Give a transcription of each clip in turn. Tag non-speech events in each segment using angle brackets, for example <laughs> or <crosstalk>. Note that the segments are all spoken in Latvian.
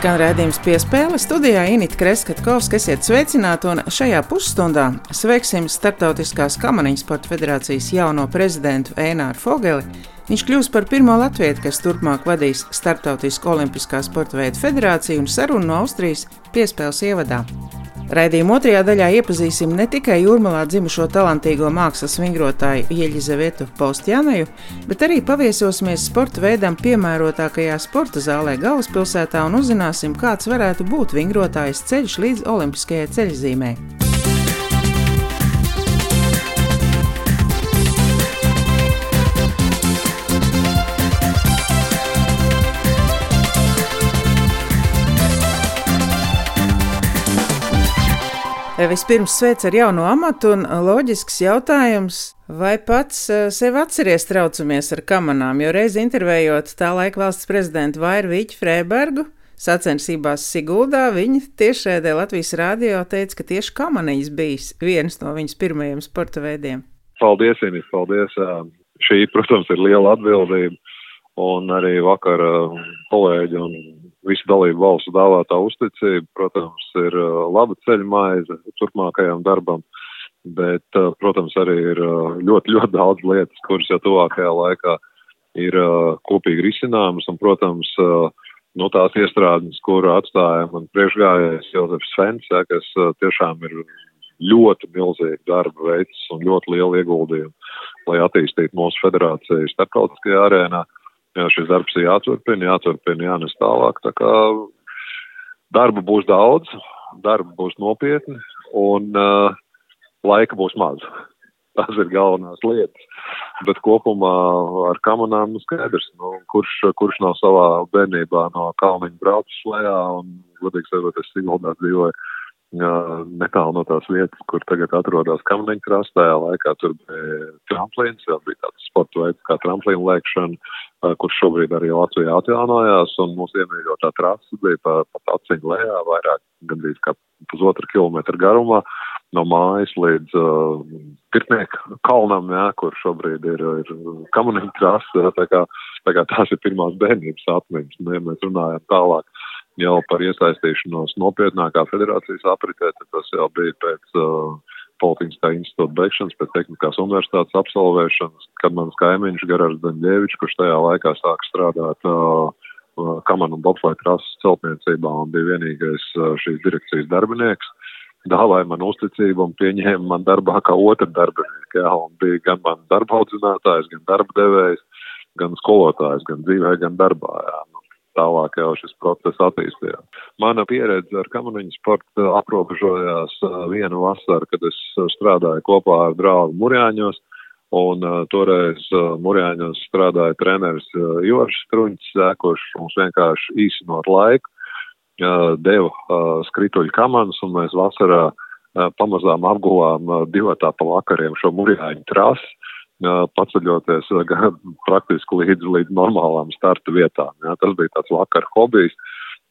Skan redzējums piespēle studijā Inita Kreskatkovska, esiet sveicināti un šajā pusstundā sveiksim Startautiskās kamaniņu sporta federācijas jauno prezidentu Ēnāru Fogeli. Viņš kļūs par pirmo latviešu, kas turpmāk vadīs Startautisko olimpiskā sporta veidu federāciju un sarunu no Austrijas piespēles ievadā. Raidījuma otrajā daļā iepazīsim ne tikai jūrmalā dzimušo talantīgo mākslas vingrotāju Ieļizavetu Postjānaju, bet arī paviesosimies sporta veidam piemērotākajā sporta zālē galvaspilsētā un uzzināsim, kāds varētu būt vingrotājas ceļš līdz olimpiskajai ceļzīmei. Vispirms sveic ar jauno amatu un loģisks jautājums. Vai pats sev atceries traucamies ar kamanām, jo reiz intervējot tā laika valsts prezidentu Vairu Vīķu Freibergu, sacensībās Siguldā, viņa tiešraidē Latvijas rādio teica, ka tieši kamaniņas bijis viens no viņas pirmajiem sporta veidiem. Paldies, Inis, paldies. Šī, protams, ir liela atbildība. Un arī vakar kolēģi un visu dalību valstu dāvātā uzticība, protams, ir uh, laba ceļa maize turpmākajam darbam, bet, uh, protams, arī ir uh, ļoti, ļoti daudz lietas, kuras jau tuvākajā laikā ir kopīgi risināmas, un, protams, no tās iestrādes, kur atstāja man priekšgājējs Jozefs Fens, ja, kas tiešām ir ļoti milzīgu darbu veids un ļoti lielu ieguldījumu, lai attīstītu mūsu federāciju starptautiskajā arēnā. Uh, jā, šis darbs ir jāturpina, jāturpina, jānes tālāk. Tā kā darba būs daudz, darba būs nopietni un uh, laika būs maz. Tas ir galvenās lietas. Bet kopumā ar kamanām nu skaidrs, nu, kurš, kurš nav savā bērnībā no kalniņa braucis lejā un, godīgi sakot, es Siguldā dzīvoju netālu no tās vietas, kur tagad atrodas Kamniņa krastā. Tajā laikā tur bija tramplīns, jau bija tāds sporta veids kā tramplīna lēkšana, kurš šobrīd arī Latvijā atjaunojās, un mūsu iemīļotā trasa bija pa, pa taciņu lejā, vairāk gandrīz kā pusotru kilometru garumā, no mājas līdz uh, Pirtnieku kalnam, jā, kur šobrīd ir, ir Kamniņa krasta, tā kā, tā kā tās ir pirmās bērnības atmiņas, un ja mēs runājam tālāk jau par iesaistīšanos nopietnākā federācijas apritē, tad tas jau bija pēc uh, Politiskā institūta beigšanas, pēc tehniskās universitātes absolvēšanas, kad mans kaimiņš Garārs Daņģēvičs, kurš tajā laikā sāka strādāt uh, uh kamanu un bobslēg trases celtniecībā un bija vienīgais uh, šīs direkcijas darbinieks, dāvāja man uzticību un pieņēma man darbā kā otru darbinieku, jā, un bija gan man darba audzinātājs, gan darba devējs, gan skolotājs, gan dzīvē, gan darbā, jā. Nu, tālāk jau šis process attīstījās. Mana pieredze ar kamaniņu sportu aprobežojās uh, vienu vasaru, kad es uh, strādāju kopā ar draugu Murjāņos, un uh, toreiz uh, Murjāņos strādāja treneris uh, Joris Struņķis, kurš mums vienkārši īsinot laiku uh, deva uh, skrituļu kamanas, un mēs vasarā uh, pamazām apguvām uh, divatā pa vakariem šo Murjāņu trasi paceļoties <laughs> praktiski līdz, līdz normālām starta vietām. Jā. Tas bija tāds vakar hobijs.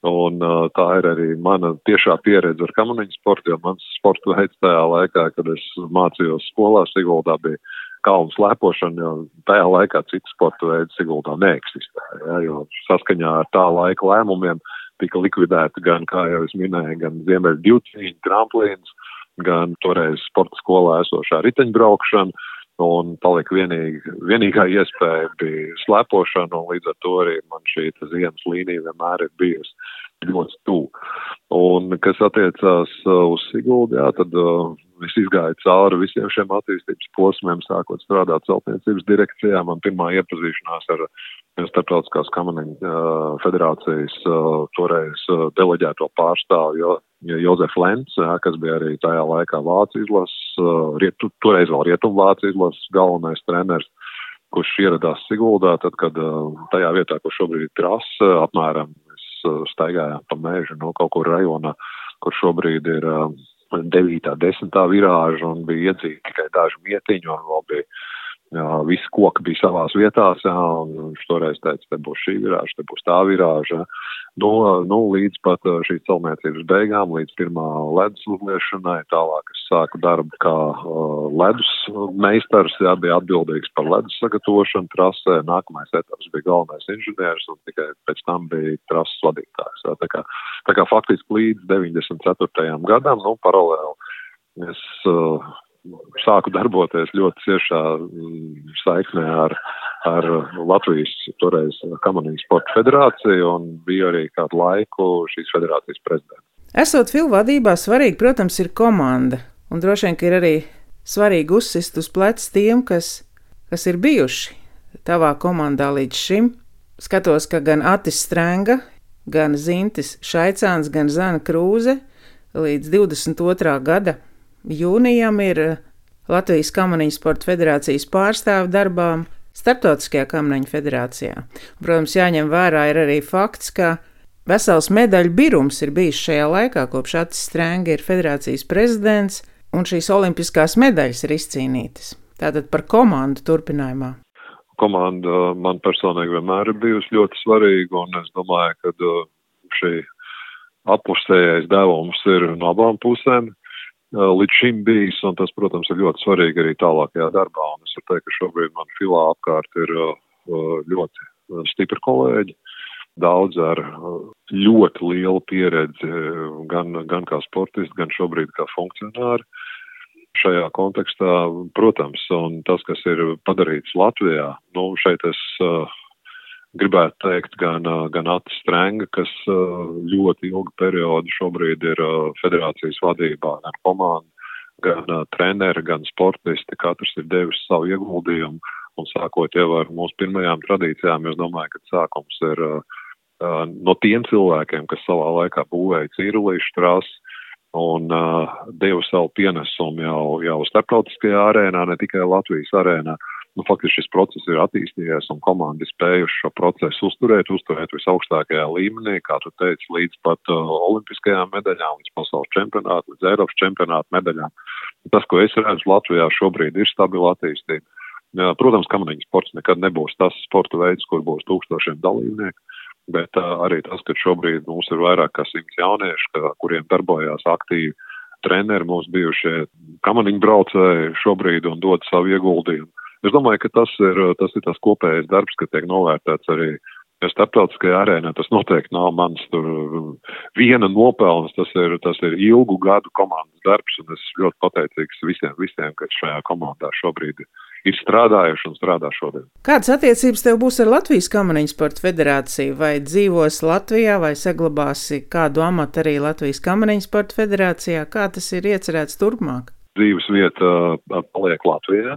Un tā ir arī mana tiešā pieredze ar kamaniņu sportu, jo mans sporta veids tajā laikā, kad es mācījos skolā Siguldā, bija kalnu slēpošana, jo tajā laikā citu sporta veidu Siguldā neeksistēja, ja, jo saskaņā ar tā laika lēmumiem tika likvidēta gan, kā jau es minēju, gan ziemeļu divcīņu, tramplīns, gan toreiz sporta skolā esošā riteņbraukšana un palika vienīgi, vienīgā iespēja bija slēpošana, un līdz ar to arī man šī ziemas līnija vienmēr ir bijusi ļoti tuvu. Un, kas attiecās uh, uz Siguldu, jā, tad uh, es izgāju cauri visiem šiem attīstības posmiem, sākot strādāt celtniecības direkcijā. Man pirmā iepazīšanās ar Startautiskās kamaniņu federācijas toreiz deleģēto pārstāvu jo, Jozef jā, kas bija arī tajā laikā Vācijas izlases, toreiz vēl Rietumu Vācijas izlases galvenais treneris, kurš ieradās Siguldā, tad, kad tajā vietā, kur šobrīd ir trasa, apmēram mēs staigājām pa mēžu no kaut kur rajonā, kur šobrīd ir uh, 9. 10. virāža un bija iedzīti tikai daži mietiņi un vēl bija visi koki bija savās vietās, un viņš toreiz teica, te būs šī virāža, te būs tā virāža. Nu, nu, līdz pat šīs celtniecības beigām, līdz pirmā ledus uzliešanai, tālāk es sāku darbu kā ledus meistars, jā, bija atbildīgs par ledus sagatavošanu trasē, nākamais etaps bija galvenais inženieris, un tikai pēc tam bija trases vadītājs. Jā, tā kā, tā kā faktiski līdz 94. gadam, nu, paralēli es uh, sāku darboties ļoti ciešā mm, saiknē ar, ar Latvijas toreiz Kamanijas sporta federāciju un biju arī kādu laiku šīs federācijas prezidents. Esot filmu vadībā, svarīgi, protams, ir komanda. Un droši vien, ka ir arī svarīgi uzsist uz pleca tiem, kas, kas ir bijuši tavā komandā līdz šim. Skatos, ka gan Atis Strenga, gan Zintis Šaicāns, gan Zana Krūze līdz 22. gada jūnijam ir eh, Latvijas Kamaniņu sporta federācijas pārstāvu darbām Startautiskajā Kamaniņu federācijā. Protams, jāņem vērā arī fakts, ka vesels medaļu birums ir bijis šajā laikā, kopš Atis Strēnga ir federācijas prezidents, un šīs olimpiskās medaļas ir izcīnītas. Tātad par komandu turpinājumā. Komanda man personīgi vienmēr ir bijusi ļoti svarīga, un es domāju, ka uh, šī apusējais devums ir no abām pusēm līdz šim bijis, un tas, protams, ir ļoti svarīgi arī tālākajā darbā. Un es varu teikt, ka šobrīd man filā apkārt ir ļoti stipri kolēģi, daudz ar ļoti lielu pieredzi, gan, gan kā sportisti, gan šobrīd kā funkcionāri. Šajā kontekstā, protams, un tas, kas ir padarīts Latvijā, nu, šeit es uh, gribētu teikt, gan, gan Atis Strenga, kas ļoti ilgu periodu šobrīd ir federācijas vadībā, gan komanda, gan treneri, gan sportisti. Katrs ir devis savu ieguldījumu. Un sākot jau ar mūsu pirmajām tradīcijām, es domāju, ka sākums ir no tiem cilvēkiem, kas savā laikā būvēja cīrulīšu trasu un uh, deva savu pienesumu jau, jau starptautiskajā arēnā, ne tikai Latvijas arēnā. Uh, nu, faktiski šis process ir attīstījies un komandi spējuši šo procesu uzturēt, uzturēt visaugstākajā līmenī, kā tu teici, līdz pat uh, olimpiskajām medaļām, līdz pasaules čempionātu, līdz Eiropas čempionātu medaļām. Tas, ko es redzu Latvijā šobrīd, ir stabila attīstība. Jā, protams, kamaniņu sports nekad nebūs tas sporta veids, kur būs tūkstošiem dalībnieku, bet uh, arī tas, ka šobrīd mums ir vairāk kā simts jauniešu, ka, kuriem darbojās aktīvi treneri, mūsu bijušie kamaniņu braucēji šobrīd un dod savu ieguldījumu. Es domāju, ka tas ir, tas ir tas kopējais darbs, ka tiek novērtēts arī starptautiskajā arēnā. Tas noteikti nav mans tur viena nopelns, tas ir, tas ir ilgu gadu komandas darbs, un es ļoti pateicīgs visiem, visiem, kas šajā komandā šobrīd ir strādājuši un strādā šodien. Kādas attiecības tev būs ar Latvijas kamaniņu sporta federāciju? Vai dzīvos Latvijā, vai saglabāsi kādu amatu arī Latvijas kamaniņu sporta federācijā? Kā tas ir iecerēts turpmāk? Dzīves vieta paliek Latvijā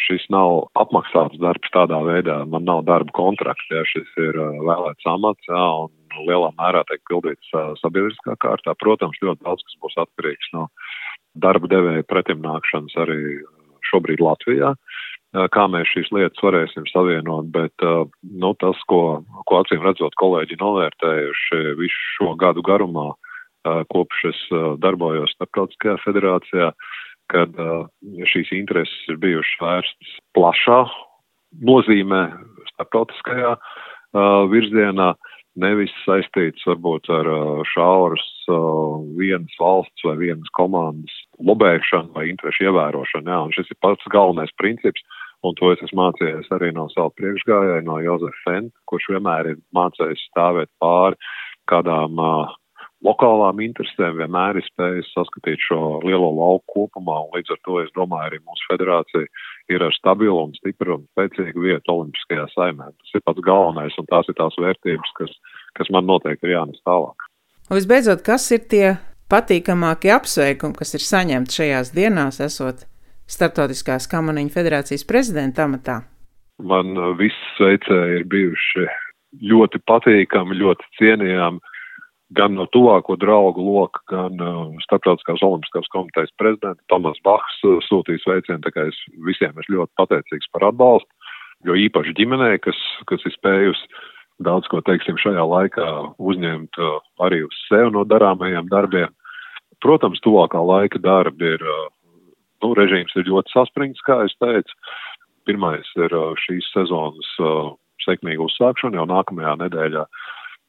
šis nav apmaksāts darbs tādā veidā, man nav darba kontrakts, ja šis ir vēlēts amats, jā, un lielā mērā tiek pildīts sabiedriskā kārtā. Protams, ļoti daudz kas būs atkarīgs no darba devēja pretimnākšanas arī šobrīd Latvijā, kā mēs šīs lietas varēsim savienot, bet nu, tas, ko, ko acīm redzot kolēģi novērtējuši visu šo gadu garumā, kopš es darbojos starptautiskajā federācijā, kad šīs intereses ir bijušas vērstas plašā nozīmē starptautiskajā virzienā, nevis saistīts varbūt ar šauras vienas valsts vai vienas komandas lobēšanu vai interešu ievērošanu. Jā, un šis ir pats galvenais princips, un to es esmu mācījies arī no savu priekšgājēju, no Jozefa Fenta, kurš vienmēr ir mācījis stāvēt pāri kādām uh, lokālām interesēm vienmēr ir spējis saskatīt šo lielo lauku kopumā, un līdz ar to es domāju, arī mūsu federācija ir ar stabilu un stipru un spēcīgu vietu Olimpiskajā saimē. Tas ir pats galvenais, un tās ir tās vērtības, kas, kas man noteikti ir jānes tālāk. Un visbeidzot, kas ir tie patīkamākie apsveikumi, kas ir saņemti šajās dienās, esot Startautiskās kamaniņu federācijas prezidenta amatā? Man viss sveicēji ir bijuši ļoti patīkami, ļoti cienījami gan no tuvāko draugu loka, gan uh, Startautiskās olimpiskās komitejas prezidenta Tomas Bahs uh, sūtīs sveicienu, tā kā es visiem esmu ļoti pateicīgs par atbalstu, jo īpaši ģimenei, kas, kas ir spējusi daudz ko, teiksim, šajā laikā uzņemt uh, arī uz sev no darāmajiem darbiem. Protams, tuvākā laika darbi ir, uh, nu, režīms ir ļoti saspringts, kā es teicu, Pirmais ir šīs sezonas sekmīga uzsākšana jau nākamajā nedēļā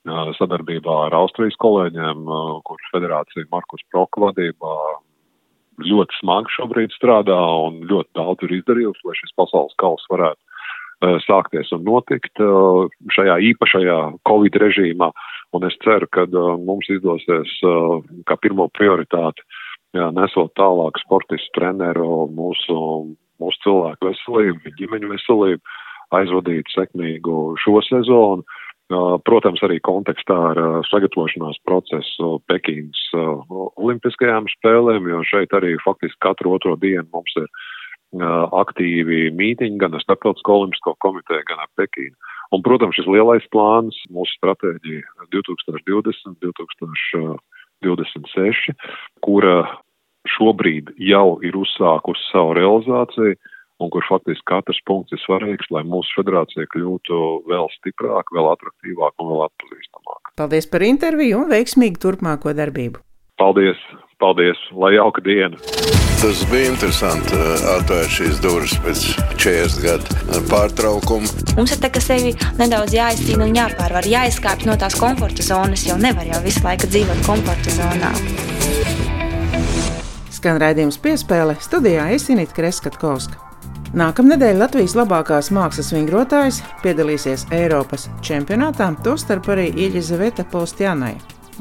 sadarbībā ar Austrijas kolēģiem, kur federācija Markus Proka vadībā ļoti smagi šobrīd strādā un ļoti daudz ir izdarījusi, lai šis pasaules kausa varētu sākties un notikt šajā īpašajā Covid režīmā. Un es ceru, ka mums izdosies kā pirmo prioritāti, jā, nesot tālāk sportistu treneru mūsu, mūsu cilvēku veselību, ģimeņu veselību, aizvadīt sekmīgu šo sezonu Protams, arī kontekstā ar sagatavošanās procesu Pekīnas olimpiskajām spēlēm, jo šeit arī faktiski katru otro dienu mums ir aktīvi mītiņi gan ar Starptautisko olimpisko komiteju, gan ar Pekīnu. Un, protams, šis lielais plāns, mūsu stratēģija 2020, 2026, kura šobrīd jau ir uzsākusi savu realizāciju un kur faktiski katrs punkts ir svarīgs, lai mūsu federācija kļūtu vēl stiprāka, vēl atraktīvāka un vēl atpazīstamāka. Paldies par interviju un veiksmīgu turpmāko darbību. Paldies! Paldies! Lai jauka diena! Tas bija interesanti uh, atvērt šīs durvis pēc 40 gadu pārtraukuma. Mums ir tā, ka sevi nedaudz jāizcīna un jāpārvar, jāizkāpj no tās komforta zonas, jo nevar jau visu laiku dzīvot komforta zonā. Skan raidījums piespēle studijā Esinīt Kreskatkovska. Nākamnedēļ Latvijas labākās mākslas vingrotājs piedalīsies Eiropas čempionātā, tostarp arī Iļizaveta Polstjanai.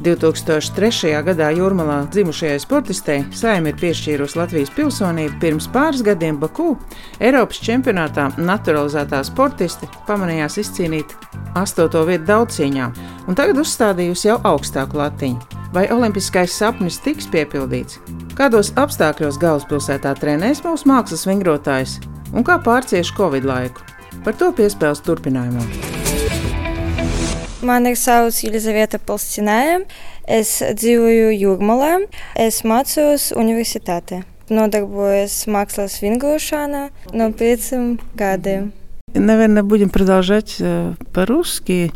2003. gadā Jūrmalā dzimušajai sportistei saima ir piešķīrusi Latvijas pilsonību. Pirms pāris gadiem Baku Eiropas čempionātā naturalizētā sportiste pamanījās izcīnīt astoto vietu daudzcīņā, un tagad uzstādījusi jau augstāku latiņu. Vai olimpiskais sapnis tiks piepildīts? Kādos apstākļos galvaspilsētā trenēs mūsu mākslas vingrotājs? un kā pārcieš Covid laiku. Par to piespēles turpinājumā. Mani sauc Elizaveta Palstināja. Es dzīvoju Jūrmalā. Es mācos universitātē. Nodarbojos mākslas vingrošanā no pieciem gadiem. Наверное, будем продолжать по-русски.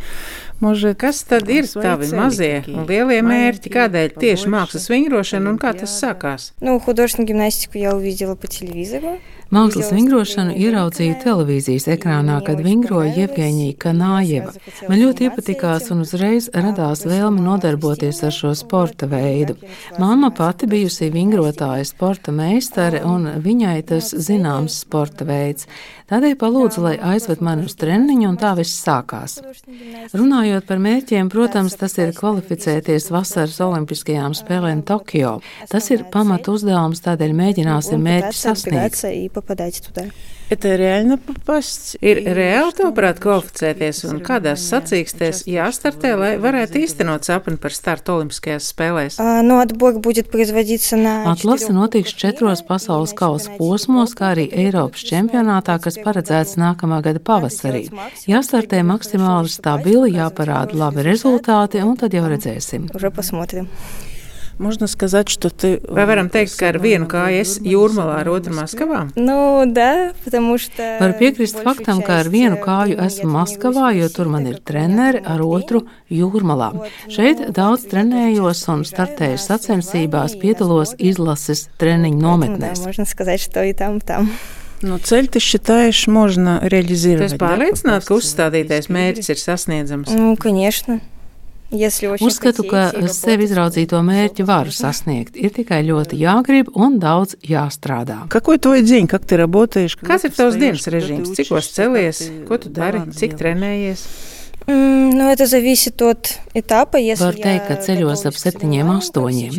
Может, kas tad ir tavi mazie un lielie mērķi? Kādēļ tieši mākslas vingrošana un kā tas sākās? Ну, художественную гимнастику я увидела по телевизору. Mākslas vingrošanu ieraudzīju televīzijas ekrānā, kad vingroja Jevgeņija Kanājeva. Man ļoti iepatikās un uzreiz radās vēlme nodarboties ar šo sporta veidu. Māma pati bijusi vingrotāja sporta meistare un viņai tas zināms sporta veids. Tādēļ palūdzu, lai aizved mani uz treniņu un tā viss sākās. Runājot Runājot par mērķiem, protams, tas ir kvalificēties vasaras olimpiskajām spēlēm Tokio. Tas ir pamatu uzdevums, tādēļ mēģināsim mērķi sasniegt. Это реально попасть? Ir reāli, tavuprāt, kvalificēties un kādās sacīkstēs jāstartē, lai varētu īstenot sapni par startu Olimpiskajās spēlēs? No atbor будет производиться на... Atlase notiks četros pasaules kausa posmos, kā arī Eiropas čempionātā, kas paredzēts nākamā gada pavasarī. Jāstartē maksimāli stabili, jāparāda labi rezultāti, un tad jau redzēsim. Уже посмотрим. Можно сказать, что ты... Vai varam teikt, ka ar vienu kāju es jūrmalā, ar otru Maskavā? Nu, да, потому что... Var piekrist faktam, ka ar vienu kāju esmu Maskavā, jo tur man ir treneri, ar otru jūrmalā. Šeit daudz trenējos un startēju sacensībās, piedalos izlases treniņu nometnēs. Ну, да, можно сказать, что и там, и там. Nu, ceļu tu считаешь, можно реализировать. Tas pārliecināt, ka uzstādītais mērķis ir sasniedzams? Ну, конечно. Uzskatu, ka sevi izraudzīto mērķi var sasniegt. Ir tikai ļoti jāgrib un daudz jāstrādā. Dziņ, Kas ir tavs dienas režīms? Cikos celies? Ko tu dari? Cik trenējies? Nu, tas ir от etapa. Var teikt, ka ceļos ap septiņiem, astoņiem.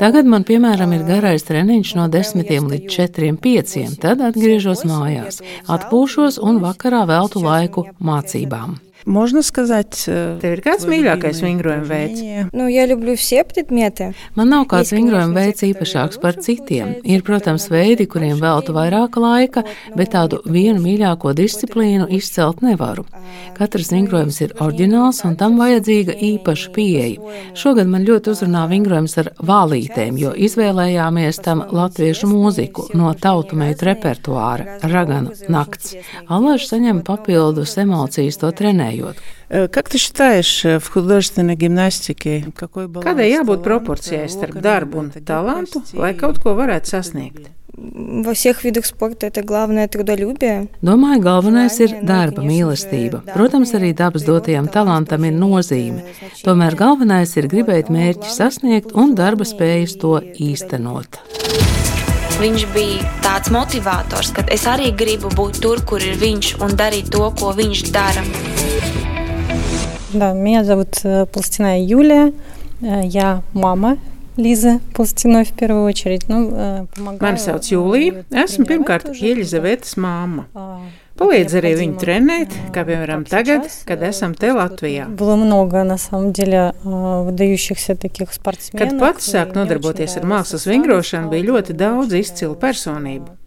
Tagad man, piemēram, ir garais treniņš no desmitiem līdz četriem, pieciem. Tad atgriežos mājās, atpūšos un vakarā veltu laiku mācībām. Можно сказать, tev ir kāds mīļākais vingrojuma veids? Nu, ja люблю все предметы. Man nav kāds vingrojuma veids īpašāks par citiem. Ir, protams, veidi, kuriem veltu vairāk laika, bet tādu vienu mīļāko disciplīnu izcelt nevaru. Katrs vingrojums ir oriģināls un tam vajadzīga īpaša pieeja. Šogad man ļoti uzrunā vingrojums ar vālītēm, jo izvēlējāmies tam latviešu mūziku no tautu meitu repertuāra - Ragana nakts. Allaž saņem papildus emocijas to trenējot runājot. Как ты считаешь, в художественной гимнастике какой баланс? Kādai jābūt proporcijai starp darbu un talantu, lai kaut ko varētu sasniegt? Во всех видах спорта это главное трудолюбие. Domāju, galvenais ir darba mīlestība. Protams, arī dabas dotajam talantam ir nozīme. Tomēr galvenais ir gribēt mērķi sasniegt un darba spējas to īstenot. Viņš bija tāds motivators, ka es arī gribu būt tur, kur ir viņš un darīt to, ko viņš dara. Да, меня зовут э, Пластина Юлия. Э, Я мама Лизы Пластиной в первую очередь. Ну, э, помогаю, Mani sauc э, Jūlija. её Esmu тренировать pirmkārt тоже. Ielizavetes māma. Palīdz arī viņu trenēt, kā piemēram tagad, kad esam te Latvijā. Kad pats sāk nodarboties ar mākslas vingrošanu, bija ļoti daudz izcilu personību.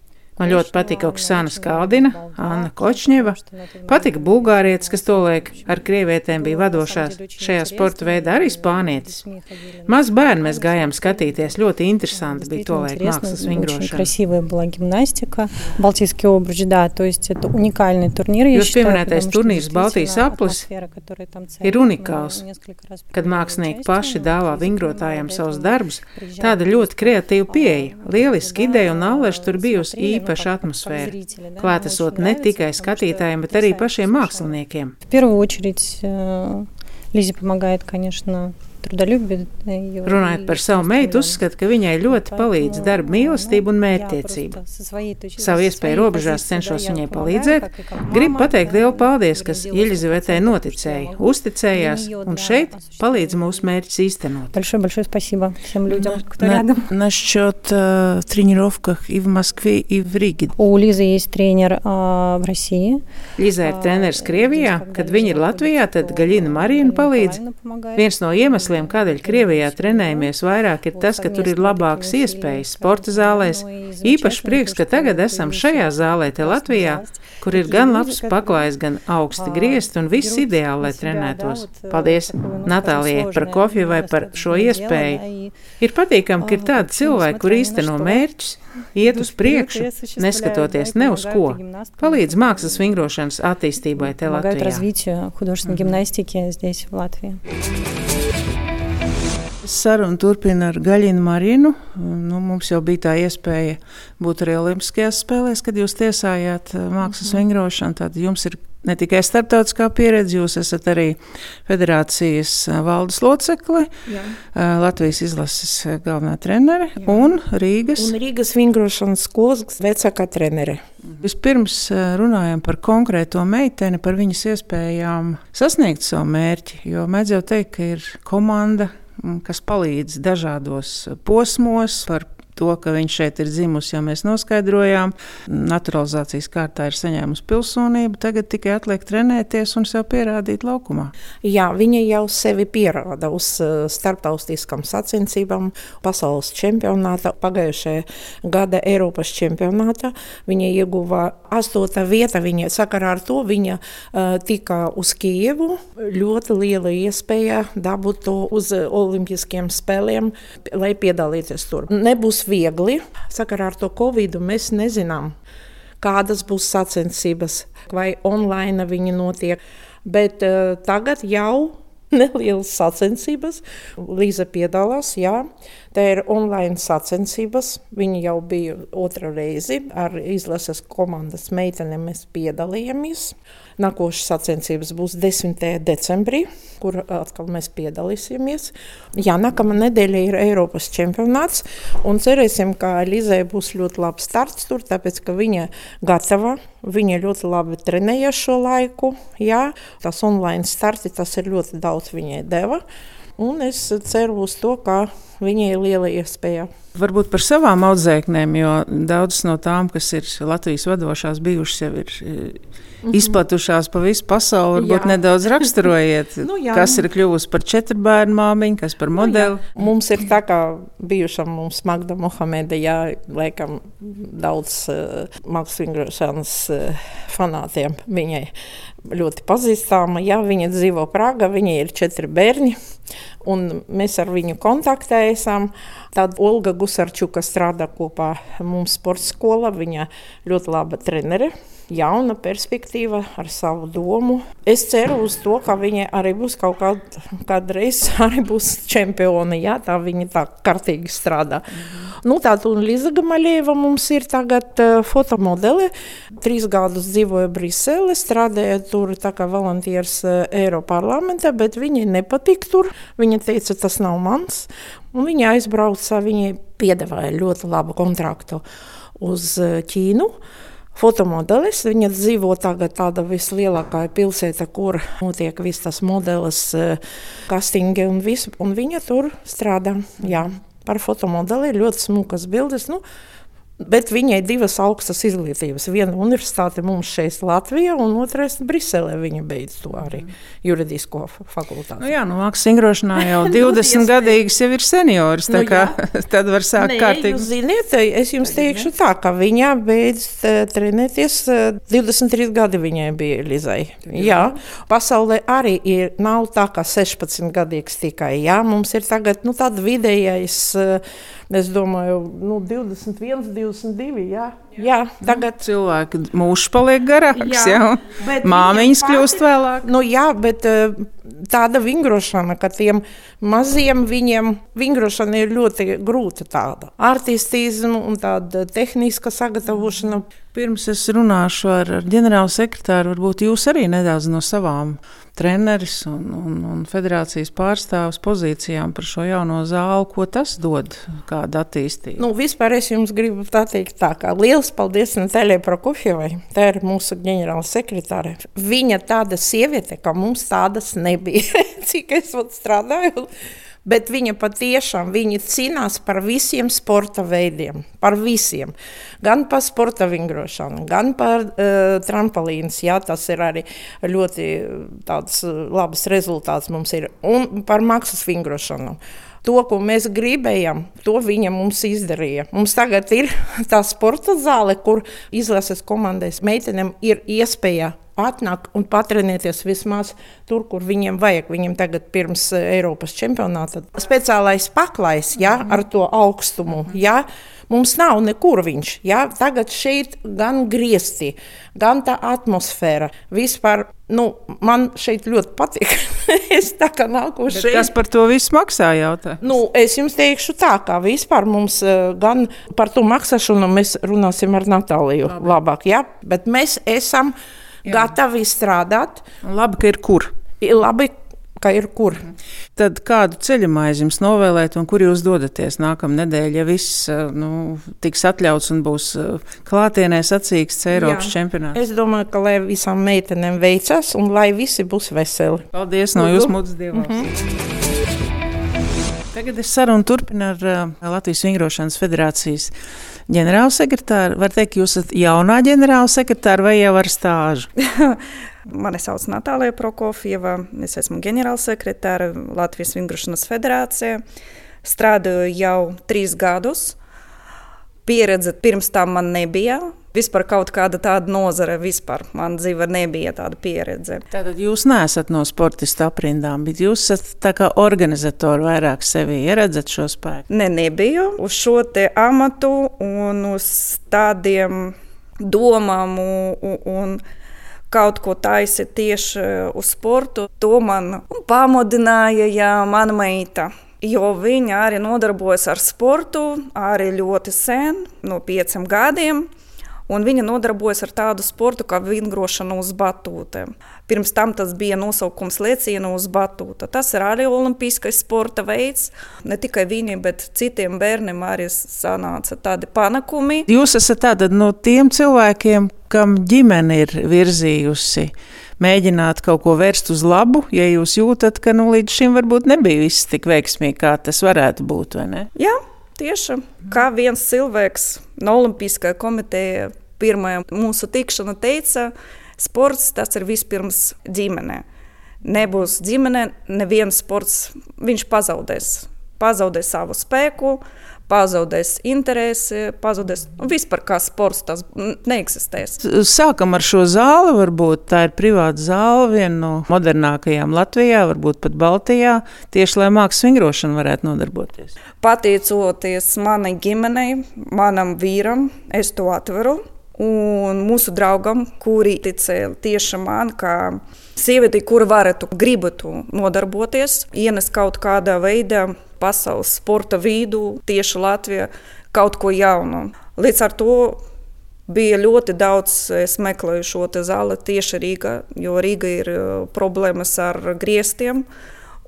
Man Košņeva, ļoti patika man Oksana очень Skaldina, нравилась Anna Болгар, Kočņeva, потому что на тот patika момент bulgārietis, kas очень tolaik ar очень krievietēm bija было, на самом vadošās деле, очень šajā sporta интересно. veidā, arī Мы spānietis. с детьми ходили на Maz bērni mēs конкурсы. gājām skatīties, ļoti interesanti bija Действительно tolaik интересно, mākslas очень vingrošana. красивая была гимнастика. Балтийский обруч, да, то есть это уникальный турнир, я Jūs считаю, pieminētais потому что turnīrs Baltijas действительно aplis атмосфера, которая там ir царит, мы unikāls, несколько раз kad принимали mākslinieki участие, paši но dāvā действительно vingrotājiem до savus этого darbus. приезжали Tāda ļoti kreatīva pieeja, lieliski ideja un да, allaž tur bijusi смотрели, ну, īpaša как- как atmosfēra. зрители, да, нам Klātesot очень ne нравится, tikai потому что skatītājiem, bet arī потрясающе pašiem совершенно. māksliniekiem. В первую очередь э, Лизе помогает, конечно, трудолюбие. да, её Runājot и par savu meitu, целеустремленность. uzskata, ka viņai ļoti palīdz Поэтому, darba ну, mīlestība un я mērķtiecība. просто со своей точки- Savu со iespēju своей robežās позиции, cenšos да, я viņai помогаю, palīdzēt. как и как Gribu мама, pateikt да, lielu и paldies, kas делаю Jeļizavetē 100% noticēja, всего. uzticējās Для неё, un для šeit осуществления palīdz mūsu mērķus īstenot. Большое-большое спасибо всем людям, кто На- рядом. Насчет э, тренировках и в Москве, и в Риге. У Лизы есть тренер а, в России. Liza ir treneris Krievijā, kad viņa ir Latvijā, tad Gaļina Marina palīdz. Viens no iemesliem, kādēļ Krievijā trenējamies vairāk, ir tas, ka tur ir labākas iespējas sporta zālēs. Īpaši prieks, ka tagad esam šajā zālē te Latvijā, kur ir gan labs paklājs, gan augsti griezti un viss ideāli, lai trenētos. Paldies Natālijai Prokofjevai par šo iespēju. Ir patīkami, ka ir tādi cilvēki, kur īsteno mērķus, iet uz priekšu, neskatoties ne uz ko. Palīdz mākslas vingrošanas attīstībai te Помогают Latvijā. развитию художественной гимнастики здесь, в Латвии. Saruna turpina ar Gaļinu Marinu. Nu, mums jau bija tā iespēja būt arī Olimpiskajās spēlēs, kad jūs tiesājāt eh, mākslas vingrošanu. Tad jums ir ne tikai starptautiskā pieredze, jūs esat arī federācijas eh, valdes locekle, Jā. eh, Latvijas izlases galvenā trenere un Rīgas. Un Rīgas vingrošanas skolas vecākā trenere. Vispirms eh, runājam par konkrēto meiteni, par viņas iespējām sasniegt savu mērķi. Jo mēdz jau teikt, ka ir komanda, mm, kas palīdz dažādos posmos, to, ka viņš šeit ir dzimusi, jau mēs noskaidrojām. Naturalizācijas kārtā ir saņēmusi pilsonību, tagad tikai atliek trenēties un sev pierādīt laukumā. Jā, viņa jau sevi pierāda uz uh, starptautiskām sacensībām, pasaules čempionātā, pagājušajā gada Eiropas čempionātā. Viņa ieguva astotā vieta. Viņa sakarā ar to viņa tika uz Kijevu. Ļoti liela iespēja dabūt to uz Olimpiskiem spēlēm, lai piedalīties tur. Nebūs viegli. Sakarā ar to Covid mēs nezinām, kādas būs sacensības, vai online viņi notiek. Bet uh, tagad jau <laughs> nelielas sacensības. Līza piedalās, jā. Tā ir online sacensības. Viņa jau bija otra reize ar izlases komandas meitenēm. Mēs piedalījāmies. Nākošais sacensības būs 10. decembrī, kur atkal mēs piedalīsimies. Jā, nākamā nedēļa ir Eiropas čempionāts. Un cerēsim, ka Līzai būs ļoti labs starts tur, tāpēc ka viņa gatava. Viņa ļoti labi trenēja šo laiku. Jā, tas online starts, tas ir ļoti daudz viņai deva. Un es ceru uz to, ka viņai ir liela iespēja. Varbūt par savām audzēknēm, jo daudzas no tām, kas ir Latvijas vadošās, bijušas jau ir mm -hmm. izplatušās pa visu pasauli. Varbūt Jā. nedaudz raksturojiet, <laughs> Nu, jā, kas ir kļuvusi par četru bērnu māmiņu, kas par modeli. Nu, mums ir tā, kā bijušam mums Magda Mohameda, jā, laikam daudz uh, māksliniešanas uh, fanātiem viņai ļoti pazīstama. Jā, viņa dzīvo Prāgā, viņai ir četri bērni. Un mēs ar viņu kontaktējam. Tad Olga Gusarčuka strādā kopā mums sporta skolā. Viņa ļoti laba trenere. Jauna perspektīva ar savu domu. Es ceru uz to, ka viņa arī būs kaut kād, kādreiz arī būs čempioni. Jā, tā viņa tā kārtīgi strādā. Mhm. Nu, tāda un Liza Gamaļieva mums ir tagad uh, fotomodele. Trīs gadus dzīvoja Brisele, strādāja tur tā kā volantieris uh, Eiroparlamentā, bet viņai nepatīk tur. Viņa teica, tas nav mans. Un viņa aizbrauca, viņai piedāvāja ļoti labu kontraktu uz uh, Ķīnu fotomodelis. Viņa dzīvo tagad tādā vislielākā pilsētā, kur notiek viss tas modelis, kastingi un viss, un viņa tur strādā. Jā par fotomodeli ļoti smukas bildes. Nu, Bet viņai ir divas augstas izglītības. Viena universitāte mums šeit, Latvijā, un otrais Briselē. Viņa beidz to arī juridisko fakultāti. Nu jā, nu, mākslas vingrošanā jau <laughs> 20 gadīgas jau ir seniors. Nu, kā, <laughs> tad var sākt Nē, kārtīgi. Jūs ziniet, es jums teikšu tā, ka viņa beidz trenēties 23 gadi viņai bija Lizai. Jā, pasaulē arī ir, nav tā, ka 16 gadīgs tikai. Jā, mums ir tagad nu, tāda vidējais. Es domāju, nu, 21, 22. Jā, jā tagad nu, cilvēki mūžs paliek garāks. Jā, jā. Māmiņas kļūst vēlāk. Nu, jā, bet eh, tāda vingrošana, ka tiem maziem viņiem vingrošana ir ļoti grūta tāda. Artistismu un tāda tehniska sagatavošana. Pirms es runāšu ar, ģenerālu sekretāru, varbūt jūs arī nedaudz no savām treneris un, un, un federācijas pārstāvs pozīcijām par šo jauno zāli. Ko tas dod, kāda attīstība? Nu, vispār es jums gribu pateikt tā, ka liels paldies Natālijai Prokofjevai, tā ir mūsu ģenerāla sekretāre. Viņa tāda sieviete, ka mums tādas nebija, <laughs> cik es strādāju. Bet viņa patiešām viņa cīnās par visiem sporta veidiem, par visiem. Gan par sporta vingrošanu, gan par uh, trampolīnu. Jā, tas ir arī ļoti tāds labs rezultāts mums ir. Un par maksas vingrošanu. To, ko mēs gribējām, to viņa mums izdarīja. Mums tagad ir <laughs> tā sporta zāle, kur izlases komandai meitenēm ir iespēja atnāk un patrenēties vismaz tur, kur viņiem vajag. Viņiem tagad pirms eh, Eiropas čempionāta speciālais paklājs ja, ar to augstumu. Ja. Mums nav nekur viņš. Ja? Tagad šeit gan griezti, gan tā atmosfēra. Vispār nu, man šeit ļoti patīk. <laughs> es tā kā nāku šeit. Kas par to visu maksā? Jautā? Nu, es jums teikšu tā, ka vispār mums uh, gan par to maksāšanu mēs runāsim ar Natāliju Labi. labāk. Ja? Bet mēs esam. Jā. gatavi strādāt. Labi, ka ir kur. Labi, ka ir kur. Tad kādu ceļu maizi jums novēlēt, un kur jūs dodaties nākamā nedēļa, ja viss nu, tiks atļauts un būs klātienē sacīks Eiropas Jā. čempionāts? Es domāju, ka lai visām meitenēm veicas un lai visi būs veseli. Paldies no jūsu mūdas dievām! Mm -hmm. Tagad es sarunu turpinu ar uh, Latvijas Vingrošanas federācijas ģenerālsekretāru. Var teikt, jūs esat jaunā ģenerālsekretāra vai jau ar stāžu? <laughs> Mani sauc Natālija Prokofieva, es esmu ģenerālsekretāra Latvijas Vingrošanas federācijā. Strādāju jau trīs gadus. Pieredze pirms tam man nebija vispār kaut kāda tāda nozare, vispār man dzīve nebija tāda pieredze. Tātad jūs neesat no sportista aprindām, bet jūs esat tā kā organizatori vairāk sevi ieredzat šo spēku? Ne, nebiju uz šo te amatu un uz tādiem domām un, un kaut ko taisīt tieši uz sportu. To man pamudināja jā, mana meita jo viņa arī nodarbojas ar sportu arī ļoti sen, no pieciem gadiem un viņa nodarbojas ar tādu sportu kā vingrošana uz batūtēm. Pirms tam tas bija nosaukums leciena uz batūta. Tas ir arī olimpiskais sporta veids. Ne tikai viņiem, bet citiem bērniem arī sanāca tādi panākumi. Jūs esat tātad no tiem cilvēkiem, kam ģimene ir virzījusi mēģināt kaut ko vērst uz labu, ja jūs jūtat, ka nu, līdz šim varbūt nebija viss tik veiksmīgi, kā tas varētu būt. Jā, tieši kā viens cilvēks no Olimpiskā komiteja pirmā mūsu tikšana teica, sports tas ir vispirms ģimene. Nebūs ģimene, neviens sports, viņš pazaudēs. Pazaudēs savu spēku, pazaudēs interesi, pazaudēs nu, vispār kā sports, tas neeksistēs. Sākam ar šo zāli. Varbūt tā ir privāta zāle, viena no modernākajām Latvijā, varbūt pat Baltijā, tieši lai mākslas vingrošana varētu nodarboties. Pateicoties manai ģimenei, manam vīram, es to atveru Un mūsu draugam, kuri ticēja tieši man, kā sievietei, kura varētu, gribētu nodarboties, ienest kaut kādā veidā pasaules sporta vidū, tieši Latvijā, kaut ko jaunu. Līdz ar to bija ļoti daudz meklēju šo zāli tieši Rīgā, jo Rīga ir problēmas ar griestiem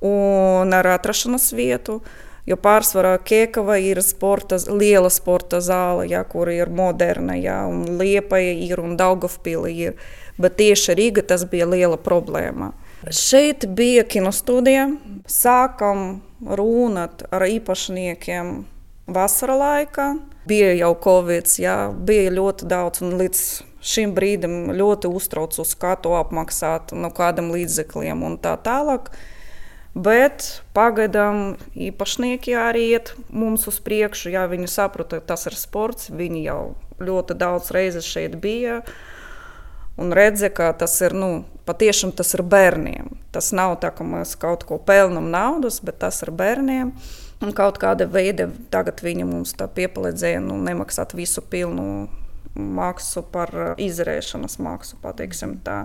un ar atrašanās vietu. Jo pārsvarā Kiekava ir sporta, liela sporta zāle, ja, kur ir moderna, ja, un Liepaja ir un Daugavpili ir. Bet tieši Rīga tas bija liela problēma. Šeit bija kinostudija. Sākam runāt ar īpašniekiem vasara laikā. Bija jau Covid, jā, bija ļoti daudz, un līdz šim brīdim ļoti uztraucos, kā to apmaksāt, no kādiem līdzekļiem un tā tālāk. Bet pagaidām īpašnieki arī iet mums uz priekšu. Jā, viņi saprota, ka tas ir sports. Viņi jau ļoti daudz reizes šeit bija. Un redzēja, ka tas ir nu, patiešām tas ir bērniem. Tas nav tā, ka mēs kaut ko pelnām naudas, bet tas ir bērniem. Un kaut kāda veida tagad viņi mums piepalīdzēja nu, nemaksāt visu pilnu maksu par izrēšanas maksu, pateiksim tā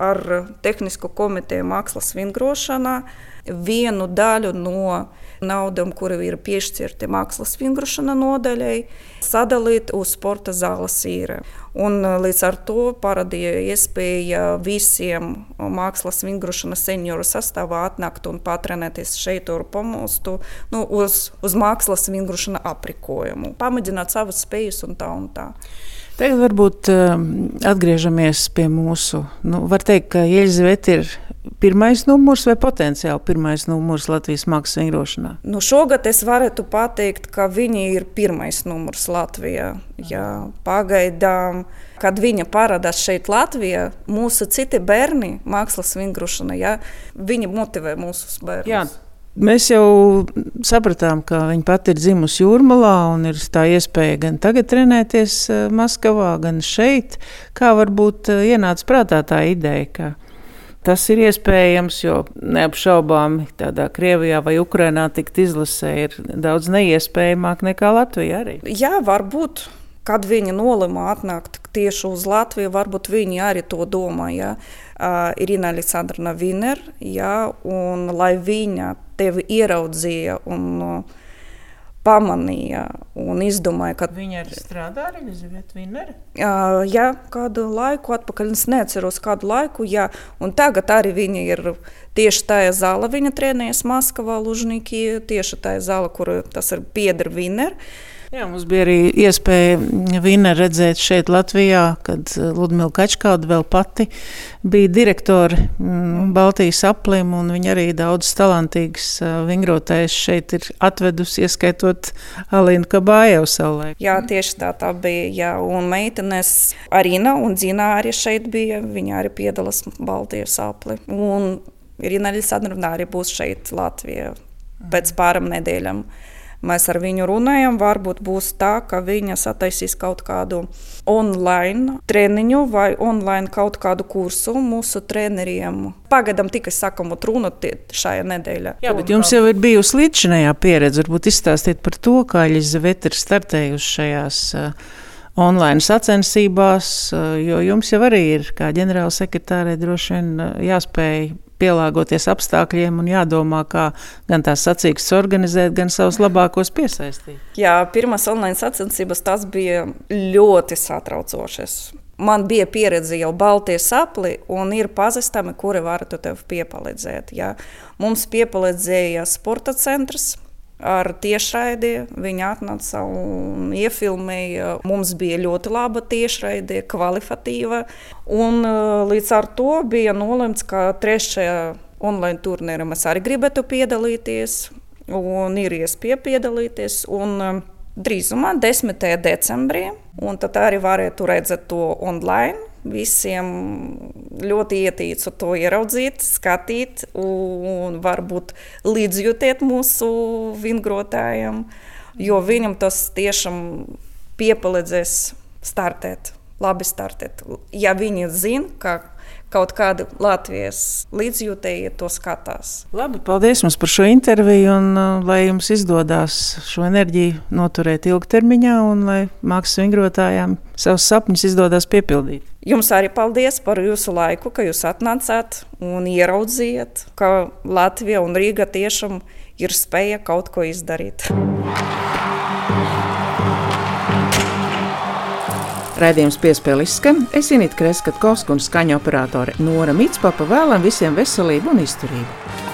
ar tehnisko komiteju mākslas vingrošanā vienu daļu no naudām, kura ir piešķirta mākslas vingrošana nodaļai, sadalīt uz sporta zāles īre. Un līdz ar to parādīja iespēja visiem mākslas vingrošanas senioru sastāvā atnākt un patrenēties šeit, tur pamostu nu, uz, uz mākslas vingrošana aprikojumu, pamēģināt savas spējas un tā un tā. Tagad varbūt um, atgriežamies pie mūsu. Nu, var teikt, ka Elizabete ir pirmais numurs vai potenciāli pirmais numurs Latvijas mākslas vingrošanā? Nu, šogad es varētu pateikt, ka viņa ir pirmais numurs Latvijā. Jā, pagaidām, kad viņa parādās šeit Latvijā, mūsu citi bērni mākslas vingrošanā, viņi motivē mūsu bērnus. Jā. Mēs jau sapratām, ka viņa pati ir dzimusi jūrmalā un ir tā iespēja gan tagad trenēties eh, Maskavā, gan šeit. Kā varbūt eh, ienāca prātā tā ideja, ka tas ir iespējams, jo neapšaubāmi tādā Krievijā vai Ukrainā tikt izlasē ir daudz neiespējamāk nekā Latvijā arī. Jā, varbūt. Kad viņi nolēma atnākt tieši uz Latviju, varbūt viņi arī to domāja. Uh, Irina Aleksandrina Viner, jā, un lai viņa tevi ieraudzīja un uh, pamanīja un izdomāja, ka viņa ir strādājusi ar Elizabeti Vineri. Uh, jā, kādu laiku atpakaļ, es neatceros kādu laiku, jā, un tagad arī viņa ir tieši tajā zālē, viņa trenējas Maskavā, Lužniki, tieši tajā zālē, kur tas ir pieder Vineri. Jā, mums bija arī iespēja Vīna redzēt šeit Latvijā, kad eh, Ludmila Kačkāda vēl pati bija direktori mm, Baltijas aplim, un viņa arī daudz talantīgas eh, vingrotājs šeit ir atvedusi, ieskaitot Alīnu Kabājevu savulaik. Jā, tieši tā tā bija, jā, un meitenes Arina un Dzina arī šeit bija, viņa arī piedalās Baltijas apli, un Irina Alisandrovna arī būs šeit Latvijā pēc pāram nedēļām. Mēs ar viņu runājam, varbūt būs tā, ka viņa sataisīs kaut kādu online treniņu vai online kaut kādu kursu mūsu treneriem. Pagaidām tikai sakam, runāt šajā nedēļā. Jā, bet jums jau ir bijusi līdzinājā pieredze. Varbūt izstāstiet par to, kā Elizabete ir startējusi šajās uh, online sacensībās, uh, jo jums jau arī ir, kā ģenerālsekretārei, droši vien uh, jāspēj pielāgoties apstākļiem un jādomā, kā gan tās sacīkstas organizēt, gan savus labākos piesaistīt. Jā, pirmās online sacensības tas bija ļoti satraucošas. Man bija pieredze jau Baltijas sapli, un ir pazīstami, kuri varētu tev piepalīdzēt. Jā. Mums piepalīdzēja sporta centrs, ar tiešraidi. Viņi atnāca un iefilmēja. Mums bija ļoti laba tiešraide, kvalitatīva. Un, uh, līdz ar to bija nolemts, ka trešajā online turnīrā mēs arī gribētu piedalīties. Un ir iespēja piedalīties. Un, um, drīzumā, 10. decembrī, un tad arī varētu redzēt to online visiem ļoti ietīcu to ieraudzīt, skatīt un varbūt līdzjūtiet mūsu vingrotājiem, jo viņam tas tiešām piepalīdzēs startēt labi startēt. Ja viņi zina, ka kaut kādi Latvijas līdzjūtēji to skatās. Labi, paldies jums par šo interviju, un uh, lai jums izdodas šo enerģiju noturēt ilgtermiņā, un lai mākslas vingrotājām savus sapņus izdodas piepildīt. Jums arī paldies par jūsu laiku, ka jūs atnācāt un ieraudzījāt, ka Latvija un Rīga tiešām ir spēja kaut ko izdarīt. Raidījums piespēle izskan. Es Inītu Kreskavska un skaņa operātore Nora Mitspapa vēlam visiem veselību un izturību.